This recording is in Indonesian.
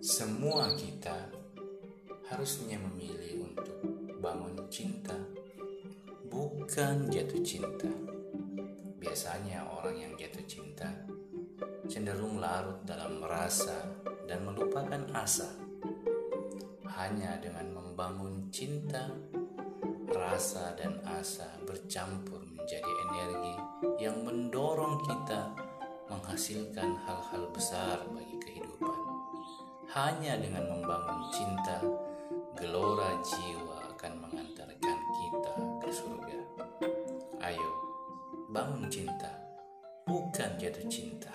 Semua kita harusnya memilih untuk bangun cinta, bukan jatuh cinta. Biasanya orang yang jatuh cinta cenderung larut dalam rasa dan melupakan asa. Hanya dengan membangun cinta, rasa dan asa bercampur menjadi energi yang mendorong kita menghasilkan hal-hal besar bagi kehidupan. Hanya dengan membangun cinta, gelora jiwa akan mengantarkan kita ke surga. Ayo, bangun cinta, bukan jatuh cinta.